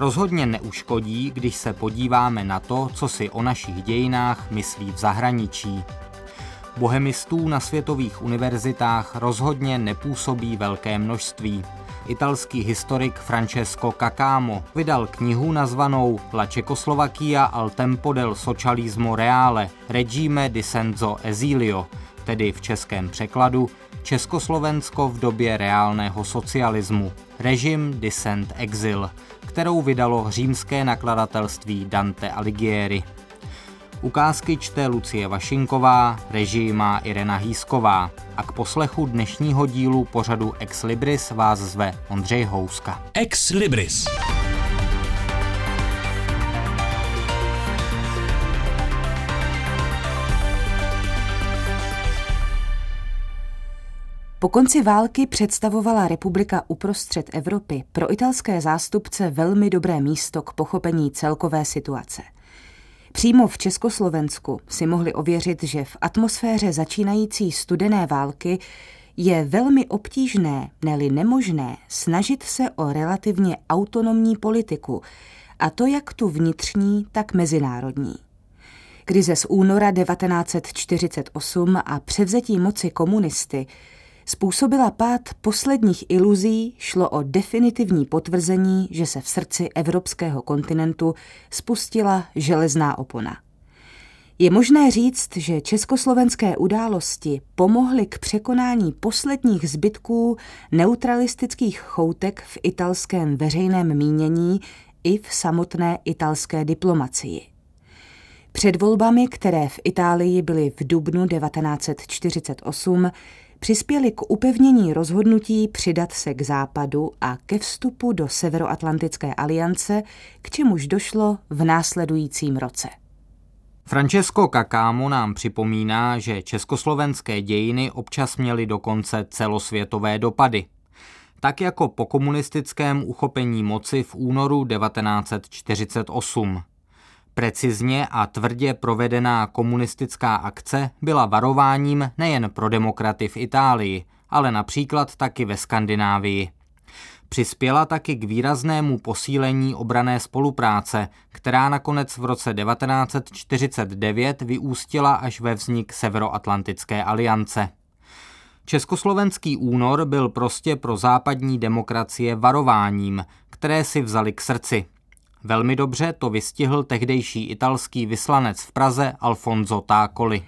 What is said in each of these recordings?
Rozhodně neuškodí, když se podíváme na to, co si o našich dějinách myslí v zahraničí. Bohemistů na světových univerzitách rozhodně nepůsobí velké množství. Italský historik Francesco Cacamo vydal knihu nazvanou La Čekoslovakia al tempo del socialismo reale, regime di senso esilio, tedy v českém překladu Československo v době reálného socialismu, režim Dissent Exil, kterou vydalo římské nakladatelství Dante Alighieri. Ukázky čte Lucie Vašinková, režii má Irena Hýsková a k poslechu dnešního dílu pořadu Ex Libris vás zve Ondřej Houska. Ex Libris. Po konci války představovala republika uprostřed Evropy pro italské zástupce velmi dobré místo k pochopení celkové situace. Přímo v Československu si mohli ověřit, že v atmosféře začínající studené války je velmi obtížné, neli nemožné, snažit se o relativně autonomní politiku, a to jak tu vnitřní, tak mezinárodní. Krize z února 1948 a převzetí moci komunisty způsobila pád posledních iluzí, šlo o definitivní potvrzení, že se v srdci evropského kontinentu spustila železná opona. Je možné říct, že československé události pomohly k překonání posledních zbytků neutralistických choutek v italském veřejném mínění i v samotné italské diplomacii. Před volbami, které v Itálii byly v dubnu 1948, přispěli k upevnění rozhodnutí přidat se k západu a ke vstupu do Severoatlantické aliance, k čemuž došlo v následujícím roce. Francesco Cacamo nám připomíná, že československé dějiny občas měly dokonce celosvětové dopady. Tak jako po komunistickém uchopení moci v únoru 1948. Precizně a tvrdě provedená komunistická akce byla varováním nejen pro demokraty v Itálii, ale například taky ve Skandinávii. Přispěla taky k výraznému posílení obrané spolupráce, která nakonec v roce 1949 vyústila až ve vznik Severoatlantické aliance. Československý únor byl prostě pro západní demokracie varováním, které si vzali k srdci – Velmi dobře to vystihl tehdejší italský vyslanec v Praze Alfonso Tákoli.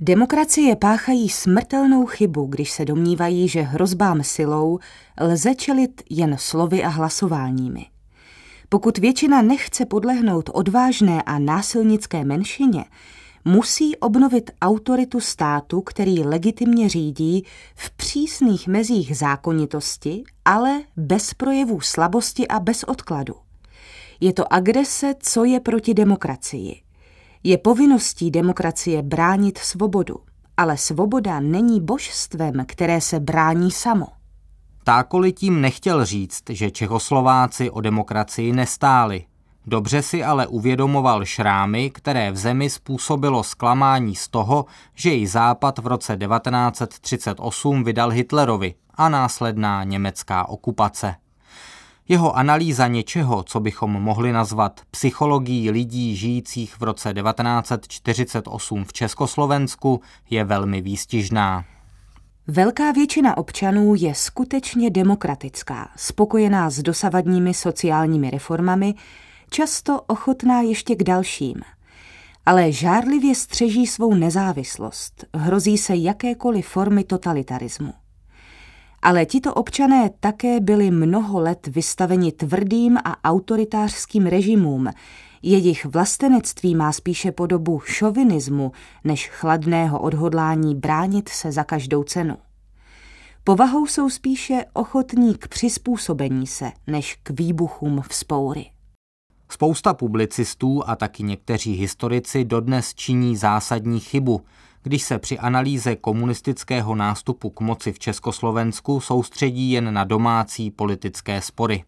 Demokracie páchají smrtelnou chybu, když se domnívají, že hrozbám silou lze čelit jen slovy a hlasováními. Pokud většina nechce podlehnout odvážné a násilnické menšině, musí obnovit autoritu státu, který legitimně řídí v přísných mezích zákonitosti, ale bez projevů slabosti a bez odkladu. Je to agrese, co je proti demokracii. Je povinností demokracie bránit svobodu, ale svoboda není božstvem, které se brání samo. Tákoli tím nechtěl říct, že Čechoslováci o demokracii nestáli. Dobře si ale uvědomoval šrámy, které v zemi způsobilo zklamání z toho, že ji Západ v roce 1938 vydal Hitlerovi a následná německá okupace. Jeho analýza něčeho, co bychom mohli nazvat psychologií lidí žijících v roce 1948 v Československu, je velmi výstižná. Velká většina občanů je skutečně demokratická, spokojená s dosavadními sociálními reformami, často ochotná ještě k dalším. Ale žárlivě střeží svou nezávislost, hrozí se jakékoliv formy totalitarismu. Ale tito občané také byli mnoho let vystaveni tvrdým a autoritářským režimům. Jejich vlastenectví má spíše podobu šovinismu než chladného odhodlání bránit se za každou cenu. Povahou jsou spíše ochotní k přizpůsobení se, než k výbuchům vzpoury. Spousta publicistů a taky někteří historici dodnes činí zásadní chybu – když se při analýze komunistického nástupu k moci v Československu soustředí jen na domácí politické spory.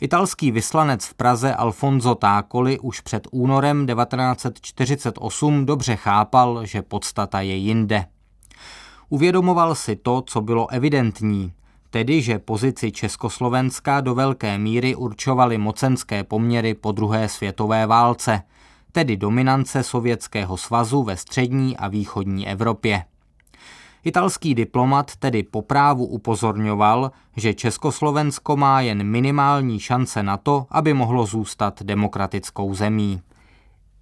Italský vyslanec v Praze Alfonso Tákoli už před únorem 1948 dobře chápal, že podstata je jinde. Uvědomoval si to, co bylo evidentní. tedy že pozici Československa do velké míry určovaly mocenské poměry po druhé světové válce, tedy dominance Sovětského svazu ve střední a východní Evropě. Italský diplomat tedy po právu upozorňoval, že Československo má jen minimální šance na to, aby mohlo zůstat demokratickou zemí.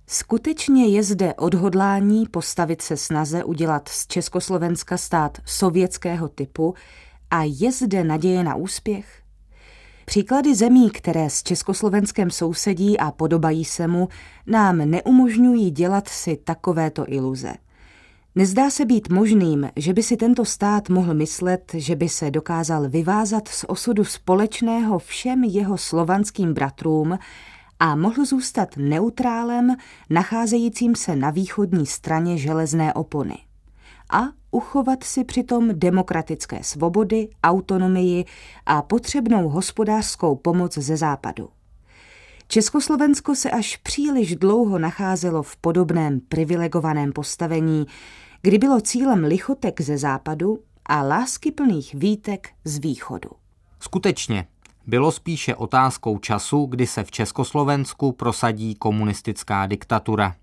Skutečně je zde odhodlání postavit se snaze udělat z Československa stát sovětského typu a je zde naděje na úspěch? Příklady zemí, které s Československem sousedí a podobají se mu, nám neumožňují dělat si takovéto iluze. Nezdá se být možným, že by si tento stát mohl myslet, že by se dokázal vyvázat z osudu společného všem jeho slovanským bratrům a mohl zůstat neutrálem, nacházejícím se na východní straně železné opony. A uchovat si přitom demokratické svobody, autonomii a potřebnou hospodářskou pomoc ze západu. Československo se až příliš dlouho nacházelo v podobném privilegovaném postavení, kdy bylo cílem lichotek ze západu a láskyplných výtek z východu. Skutečně, bylo spíše otázkou času, kdy se v Československu prosadí komunistická diktatura.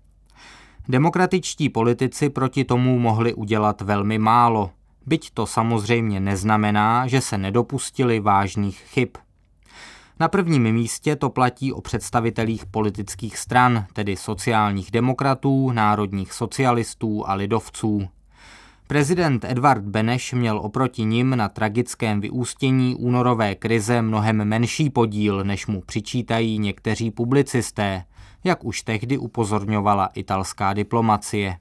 Demokratičtí politici proti tomu mohli udělat velmi málo, byť to samozřejmě neznamená, že se nedopustili vážných chyb. Na prvním místě to platí o představitelích politických stran, tedy sociálních demokratů, národních socialistů a lidovců. Prezident Edvard Beneš měl oproti nim na tragickém vyústění únorové krize mnohem menší podíl, než mu přičítají někteří publicisté, jak už tehdy upozorňovala italská diplomacie.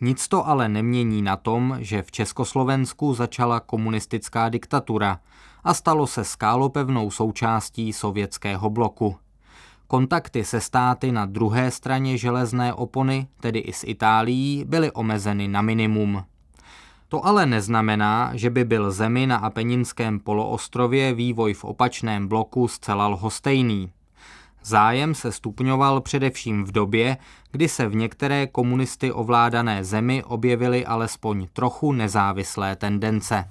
Nic to ale nemění na tom, že v Československu začala komunistická diktatura a stalo se skálopevnou součástí sovětského bloku. Kontakty se státy na druhé straně železné opony, tedy i s Itálií, byly omezeny na minimum. To ale neznamená, že by byl zemi na Apeninském poloostrově vývoj v opačném bloku zcela lhostejný. Zájem se stupňoval především v době, kdy se v některé komunisty ovládané zemi objevily alespoň trochu nezávislé tendence.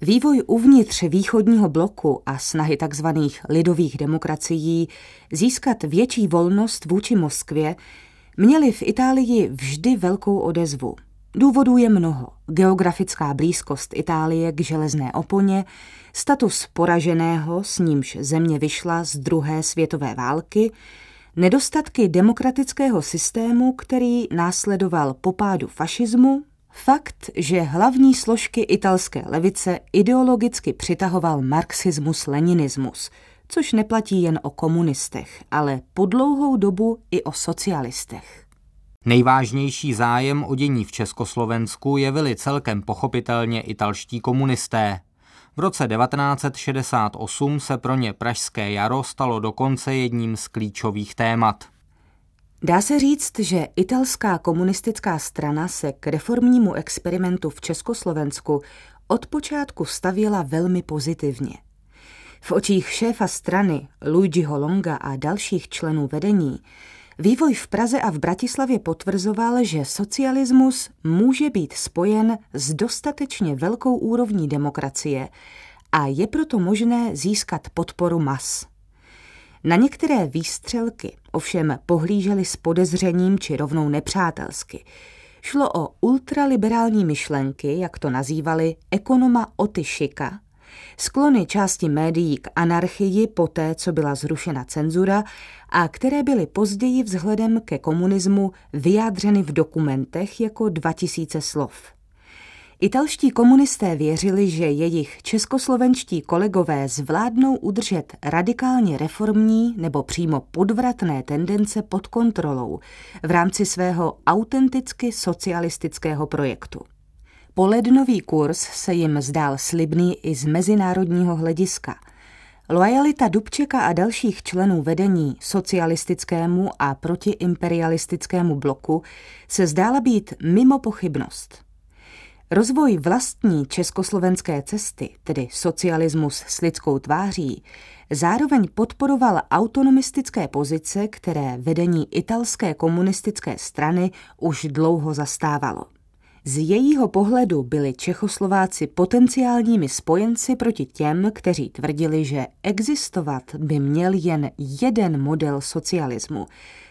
Vývoj uvnitř východního bloku a snahy tzv. lidových demokracií získat větší volnost vůči Moskvě měly v Itálii vždy velkou odezvu. Důvodů je mnoho. Geografická blízkost Itálie k železné oponě, status poraženého, s nímž země vyšla z druhé světové války, nedostatky demokratického systému, který následoval po pádu fašismu, fakt, že hlavní složky italské levice ideologicky přitahoval marxismus-leninismus, což neplatí jen o komunistech, ale po dlouhou dobu i o socialistech. Nejvážnější zájem o dění v Československu jevili celkem pochopitelně italští komunisté. V roce 1968 se pro ně Pražské jaro stalo dokonce jedním z klíčových témat. Dá se říct, že italská komunistická strana se k reformnímu experimentu v Československu od počátku stavěla velmi pozitivně. V očích šéfa strany Luigiho Longa a dalších členů vedení Vývoj v Praze a v Bratislavě potvrzoval, že socialismus může být spojen s dostatečně velkou úrovní demokracie a je proto možné získat podporu mas. Na některé výstřelky ovšem pohlíželi s podezřením či rovnou nepřátelsky. Šlo o ultraliberální myšlenky, jak to nazývali ekonoma Oty Šika, sklony části médií k anarchii poté, co byla zrušena cenzura a které byly později vzhledem ke komunismu vyjádřeny v dokumentech jako 2000 slov. Italští komunisté věřili, že jejich českoslovenští kolegové zvládnou udržet radikálně reformní nebo přímo podvratné tendence pod kontrolou v rámci svého autenticky socialistického projektu. Polednový kurz se jim zdál slibný i z mezinárodního hlediska. Lojalita Dubčeka a dalších členů vedení socialistickému a protiimperialistickému bloku se zdála být mimo pochybnost. Rozvoj vlastní československé cesty, tedy socialismus s lidskou tváří, zároveň podporoval autonomistické pozice, které vedení italské komunistické strany už dlouho zastávalo. Z jejího pohledu byli Čechoslováci potenciálními spojenci proti těm, kteří tvrdili, že existovat by měl jen jeden model socialismu,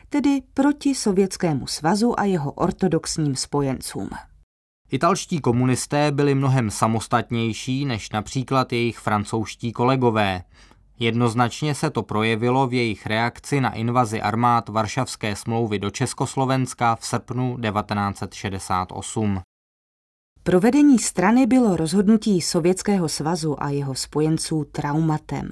tedy proti Sovětskému svazu a jeho ortodoxním spojencům. Italští komunisté byli mnohem samostatnější než například jejich francouzští kolegové. Jednoznačně se to projevilo v jejich reakci na invazi armád Varšavské smlouvy do Československa v srpnu 1968. Provedení strany bylo rozhodnutí Sovětského svazu a jeho spojenců traumatem.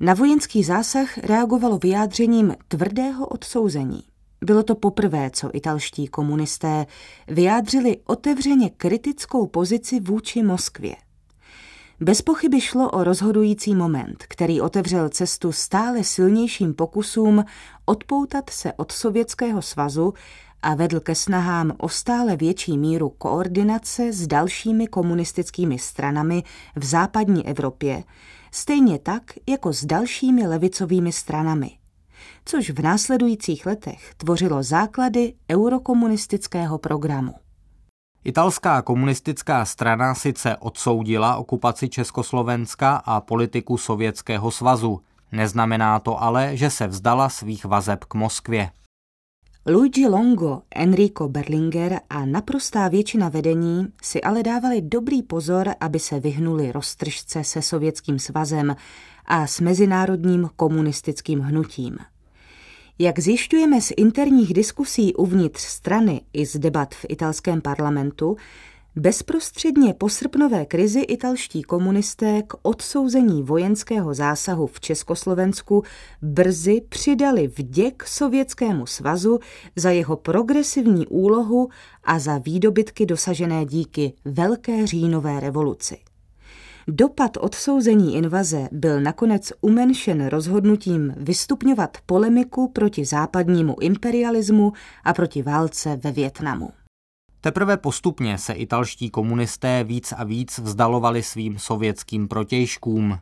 Na vojenský zásah reagovalo vyjádřením tvrdého odsouzení. Bylo to poprvé, co italští komunisté vyjádřili otevřeně kritickou pozici vůči Moskvě. Bez pochyby šlo o rozhodující moment, který otevřel cestu stále silnějším pokusům odpoutat se od Sovětského svazu a vedl ke snahám o stále větší míru koordinace s dalšími komunistickými stranami v západní Evropě, stejně tak jako s dalšími levicovými stranami, což v následujících letech tvořilo základy eurokomunistického programu. Italská komunistická strana sice odsoudila okupaci Československa a politiku Sovětského svazu. Neznamená to ale, že se vzdala svých vazeb k Moskvě. Luigi Longo, Enrico Berlinger a naprostá většina vedení si ale dávali dobrý pozor, aby se vyhnuli roztržce se Sovětským svazem a s mezinárodním komunistickým hnutím. Jak zjišťujeme z interních diskusí uvnitř strany i z debat v italském parlamentu, bezprostředně po srpnové krizi italští komunisté k odsouzení vojenského zásahu v Československu brzy přidali vděk Sovětskému svazu za jeho progresivní úlohu a za výdobytky dosažené díky Velké říjnové revoluci. Dopad odsouzení invaze byl nakonec umenšen rozhodnutím vystupňovat polemiku proti západnímu imperialismu a proti válce ve Větnamu. Teprve postupně se italští komunisté víc a víc vzdalovali svým sovětským protějškům.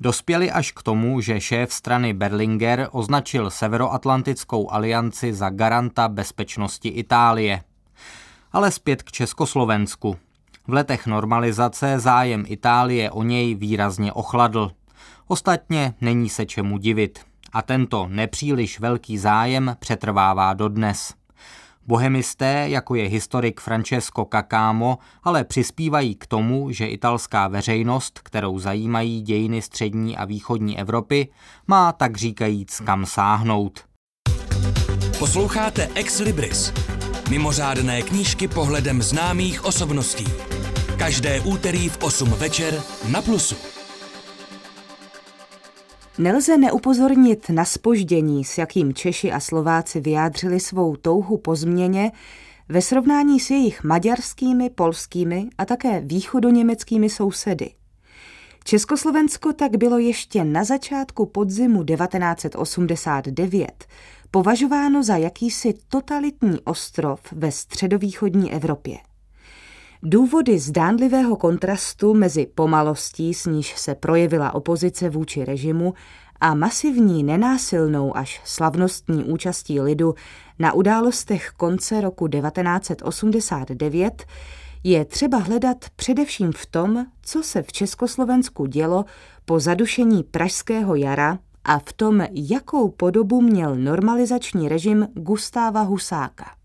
Dospěli až k tomu, že šéf strany Berlinger označil Severoatlantickou alianci za garanta bezpečnosti Itálie. Ale zpět k Československu. V letech normalizace zájem Itálie o něj výrazně ochladl. Ostatně není se čemu divit. A tento nepříliš velký zájem přetrvává dodnes. Bohemisté, jako je historik Francesco Cacamo, ale přispívají k tomu, že italská veřejnost, kterou zajímají dějiny střední a východní Evropy, má tak říkajíc kam sáhnout. Posloucháte Ex Libris, mimořádné knížky pohledem známých osobností. Každé úterý v 8 večer na Plusu. Nelze neupozornit na spoždění, s jakým Češi a Slováci vyjádřili svou touhu po změně ve srovnání s jejich maďarskými, polskými a také východoněmeckými sousedy. Československo tak bylo ještě na začátku podzimu 1989 považováno za jakýsi totalitní ostrov ve středovýchodní Evropě. Důvody zdánlivého kontrastu mezi pomalostí, s níž se projevila opozice vůči režimu, a masivní nenásilnou až slavnostní účastí lidu na událostech konce roku 1989 je třeba hledat především v tom, co se v Československu dělo po zadušení Pražského jara a v tom, jakou podobu měl normalizační režim Gustáva Husáka.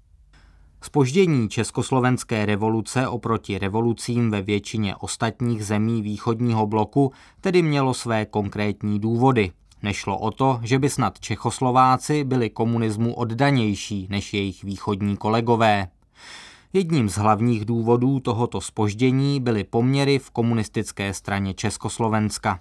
Spoždění československé revoluce oproti revolucím ve většině ostatních zemí východního bloku tedy mělo své konkrétní důvody. Nešlo o to, že by snad Čechoslováci byli komunismu oddanější než jejich východní kolegové. Jedním z hlavních důvodů tohoto spoždění byly poměry v komunistické straně Československa.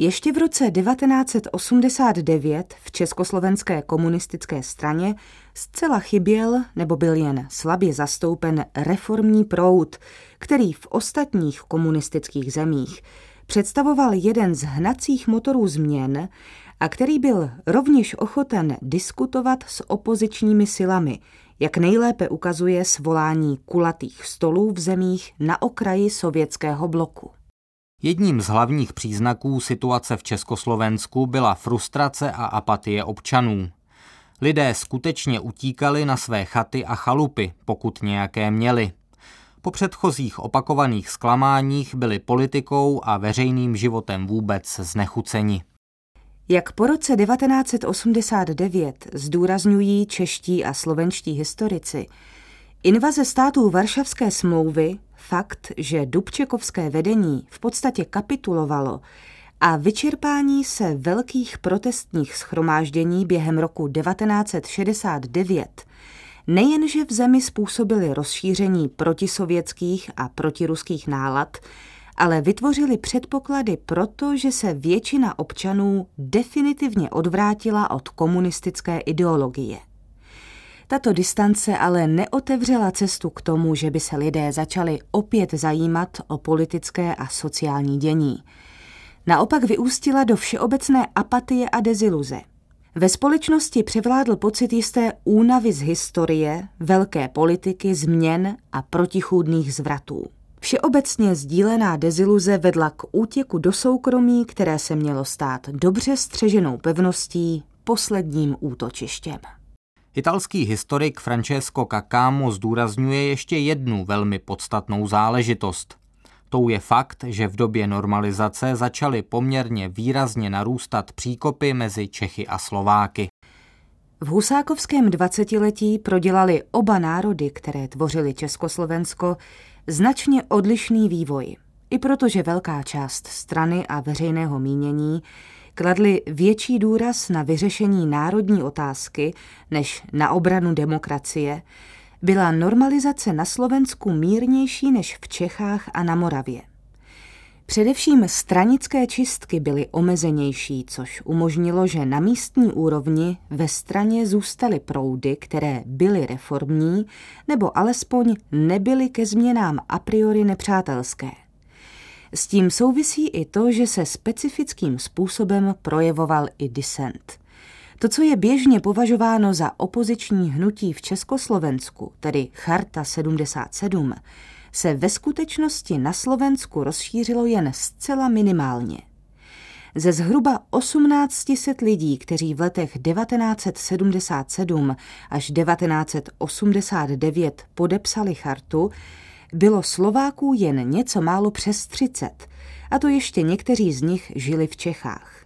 Ještě v roce 1989 v Československé komunistické straně zcela chyběl nebo byl jen slabě zastoupen reformní proud, který v ostatních komunistických zemích představoval jeden z hnacích motorů změn a který byl rovněž ochoten diskutovat s opozičními silami, jak nejlépe ukazuje svolání kulatých stolů v zemích na okraji sovětského bloku. Jedním z hlavních příznaků situace v Československu byla frustrace a apatie občanů. Lidé skutečně utíkali na své chaty a chalupy, pokud nějaké měli. Po předchozích opakovaných zklamáních byli politikou a veřejným životem vůbec znechuceni. Jak po roce 1989 zdůrazňují čeští a slovenští historici, invaze států Varšavské smlouvy, fakt, že Dubčekovské vedení v podstatě kapitulovalo a vyčerpání se velkých protestních schromáždění během roku 1969 nejenže v zemi způsobili rozšíření protisovětských a protiruských nálad, ale vytvořili předpoklady proto, že se většina občanů definitivně odvrátila od komunistické ideologie. Tato distance ale neotevřela cestu k tomu, že by se lidé začali opět zajímat o politické a sociální dění. Naopak vyústila do všeobecné apatie a deziluze. Ve společnosti převládl pocit jisté únavy z historie, velké politiky, změn a protichůdných zvratů. Všeobecně sdílená deziluze vedla k útěku do soukromí, které se mělo stát dobře střeženou pevností, posledním útočištěm. Italský historik Francesco Cacamo zdůrazňuje ještě jednu velmi podstatnou záležitost. Tou je fakt, že v době normalizace začaly poměrně výrazně narůstat příkopy mezi Čechy a Slováky. V husákovském dvacetiletí prodělali oba národy, které tvořily Československo, značně odlišný vývoj. I protože velká část strany a veřejného mínění kladly větší důraz na vyřešení národní otázky než na obranu demokracie, byla normalizace na Slovensku mírnější než v Čechách a na Moravě. Především stranické čistky byly omezenější, což umožnilo, že na místní úrovni ve straně zůstaly proudy, které byly reformní nebo alespoň nebyly ke změnám a priori nepřátelské. S tím souvisí i to, že se specifickým způsobem projevoval i disent. To, co je běžně považováno za opoziční hnutí v Československu, tedy Charta 77, se ve skutečnosti na Slovensku rozšířilo jen zcela minimálně. Ze zhruba 1800 lidí, kteří v letech 1977 až 1989 podepsali chartu, bylo Slováků jen něco málo přes 30, a to ještě někteří z nich žili v Čechách.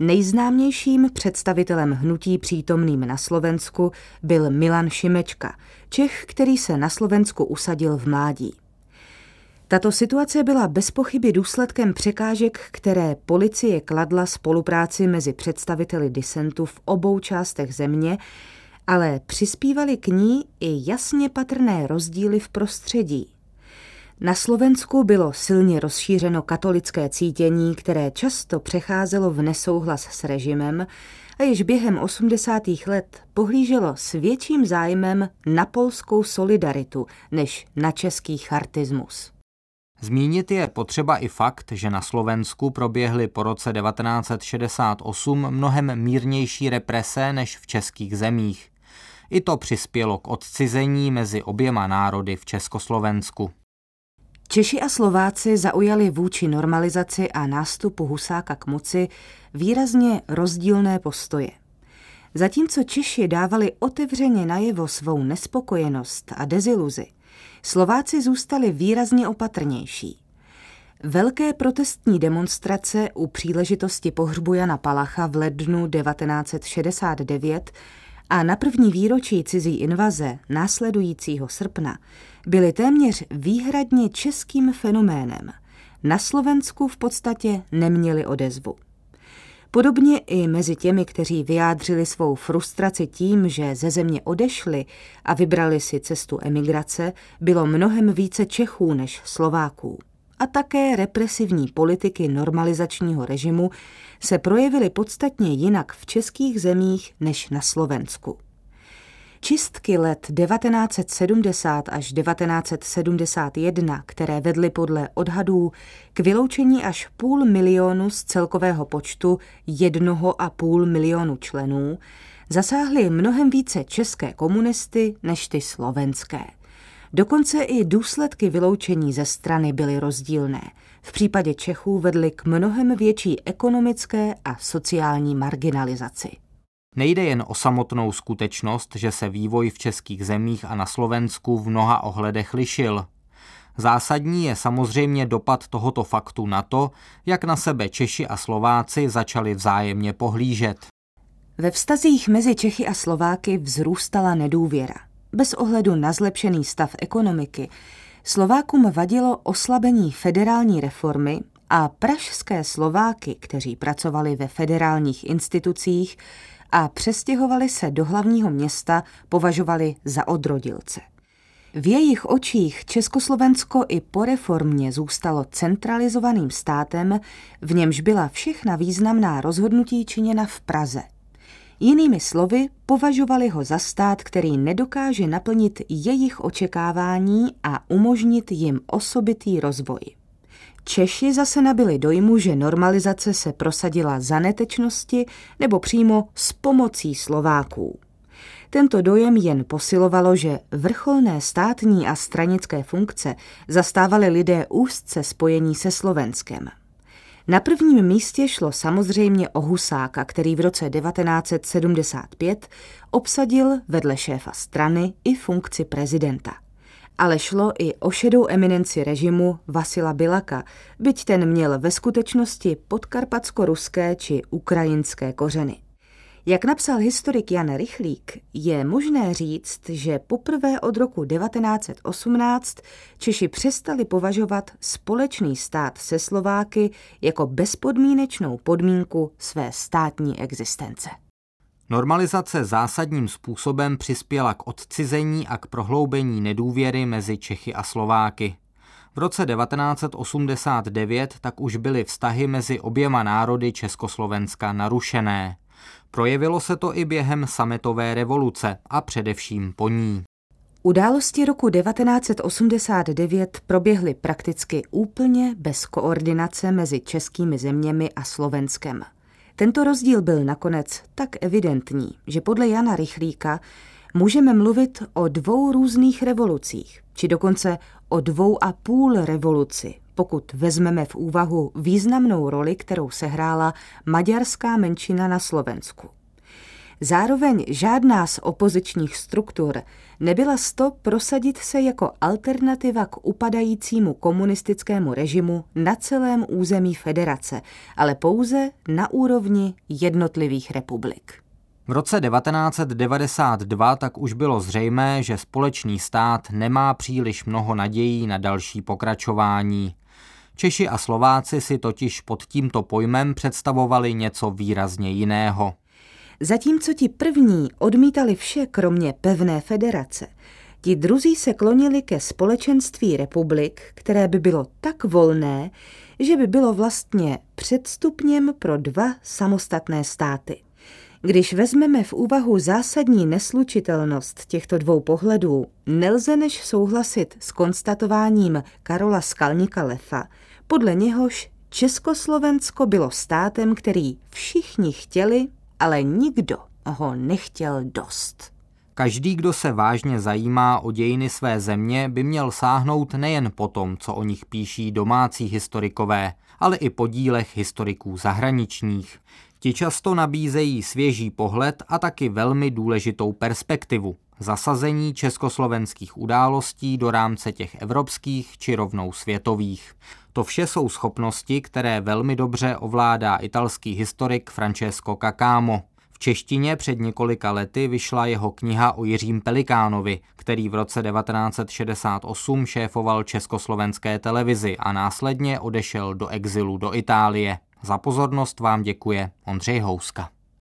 Nejznámějším představitelem hnutí přítomným na Slovensku byl Milan Šimečka, Čech, který se na Slovensku usadil v mládí. Tato situace byla bez pochyby důsledkem překážek, které policie kladla spolupráci mezi představiteli disentu v obou částech země, ale přispívali k ní i jasně patrné rozdíly v prostředí. Na Slovensku bylo silně rozšířeno katolické cítění, které často přecházelo v nesouhlas s režimem a již během 80. let pohlíželo s větším zájmem na polskou solidaritu než na český chartismus. Zmínit je potřeba i fakt, že na Slovensku proběhly po roce 1968 mnohem mírnější represe než v českých zemích. I to přispělo k odcizení mezi oběma národy v Československu. Češi a Slováci zaujali vůči normalizaci a nástupu Husáka k moci výrazně rozdílné postoje. Zatímco Češi dávali otevřeně najevo svou nespokojenost a deziluzi, Slováci zůstali výrazně opatrnější. Velké protestní demonstrace u příležitosti pohřbu Jana Palacha v lednu 1969 a na první výročí cizí invaze následujícího srpna byly téměř výhradně českým fenoménem. Na Slovensku v podstatě neměli odezvu. Podobně i mezi těmi, kteří vyjádřili svou frustraci tím, že ze země odešli a vybrali si cestu emigrace, bylo mnohem více Čechů než Slováků. A také represivní politiky normalizačního režimu se projevily podstatně jinak v českých zemích než na Slovensku. Čistky let 1970 až 1971, které vedly podle odhadů k vyloučení až půl milionu z celkového počtu jednoho a půl milionu členů, zasáhly mnohem více české komunisty než ty slovenské. Dokonce i důsledky vyloučení ze strany byly rozdílné. V případě Čechů vedly k mnohem větší ekonomické a sociální marginalizaci. Nejde jen o samotnou skutečnost, že se vývoj v českých zemích a na Slovensku v mnoha ohledech lišil. Zásadní je samozřejmě dopad tohoto faktu na to, jak na sebe Češi a Slováci začali vzájemně pohlížet. Ve vztazích mezi Čechy a Slováky vzrůstala nedůvěra. Bez ohledu na zlepšený stav ekonomiky, Slovákům vadilo oslabení federální reformy a pražské Slováky, kteří pracovali ve federálních institucích a přestěhovali se do hlavního města, považovali za odrodilce. V jejich očích Československo i po reformě zůstalo centralizovaným státem, v němž byla všechna významná rozhodnutí činěna v Praze. Jinými slovy, považovali ho za stát, který nedokáže naplnit jejich očekávání a umožnit jim osobitý rozvoj. Češi zase nabili dojmu, že normalizace se prosadila za netečnosti nebo přímo s pomocí Slováků. Tento dojem jen posilovalo, že vrcholné státní a stranické funkce zastávali lidé úzce spojení se Slovenskem. Na prvním místě šlo samozřejmě o Husáka, který v roce 1975 obsadil vedle šéfa strany i funkci prezidenta. Ale šlo i o šedou eminenci režimu Vasila Bilaka, byť ten měl ve skutečnosti podkarpatsko-ruské či ukrajinské kořeny. Jak napsal historik Jan Rychlík, je možné říct, že poprvé od roku 1918 Češi přestali považovat společný stát se Slováky jako bezpodmínečnou podmínku své státní existence. Normalizace zásadním způsobem přispěla k odcizení a k prohloubení nedůvěry mezi Čechy a Slováky. V roce 1989 tak už byly vztahy mezi oběma národy Československa narušené. Projevilo se to i během sametové revoluce a především po ní. Události roku 1989 proběhly prakticky úplně bez koordinace mezi českými zeměmi a Slovenskem. Tento rozdíl byl nakonec tak evidentní, že podle Jana Rychlíka můžeme mluvit o dvou různých revolucích, či dokonce o dvou a půl revoluci, pokud vezmeme v úvahu významnou roli, kterou sehrála maďarská menšina na Slovensku. Zároveň žádná z opozičních struktur nebyla sto prosadit se jako alternativa k upadajícímu komunistickému režimu na celém území federace, ale pouze na úrovni jednotlivých republik. V roce 1992 tak už bylo zřejmé, že společný stát nemá příliš mnoho nadějí na další pokračování. Češi a Slováci si totiž pod tímto pojmem představovali něco výrazně jiného. Zatímco ti první odmítali vše kromě pevné federace, ti druzí se klonili ke společenství republik, které by bylo tak volné, že by bylo vlastně předstupněm pro dva samostatné státy. Když vezmeme v úvahu zásadní neslučitelnost těchto dvou pohledů, nelze než souhlasit s konstatováním Karola Skalníka Lefa, podle něhož Československo bylo státem, který všichni chtěli, ale nikdo ho nechtěl dost. Každý, kdo se vážně zajímá o dějiny své země, by měl sáhnout nejen po tom, co o nich píší domácí historikové, ale i po dílech historiků zahraničních. Ti často nabízejí svěží pohled a taky velmi důležitou perspektivu. Zasazení československých událostí do rámce těch evropských či rovnou světových. To vše jsou schopnosti, které velmi dobře ovládá italský historik Francesco Cacamo. V češtině před několika lety vyšla jeho kniha o Jiřím Pelikánovi, který v roce 1968 šéfoval československé televizi a následně odešel do exilu do Itálie. Za pozornost vám děkuje Ondřej Houska.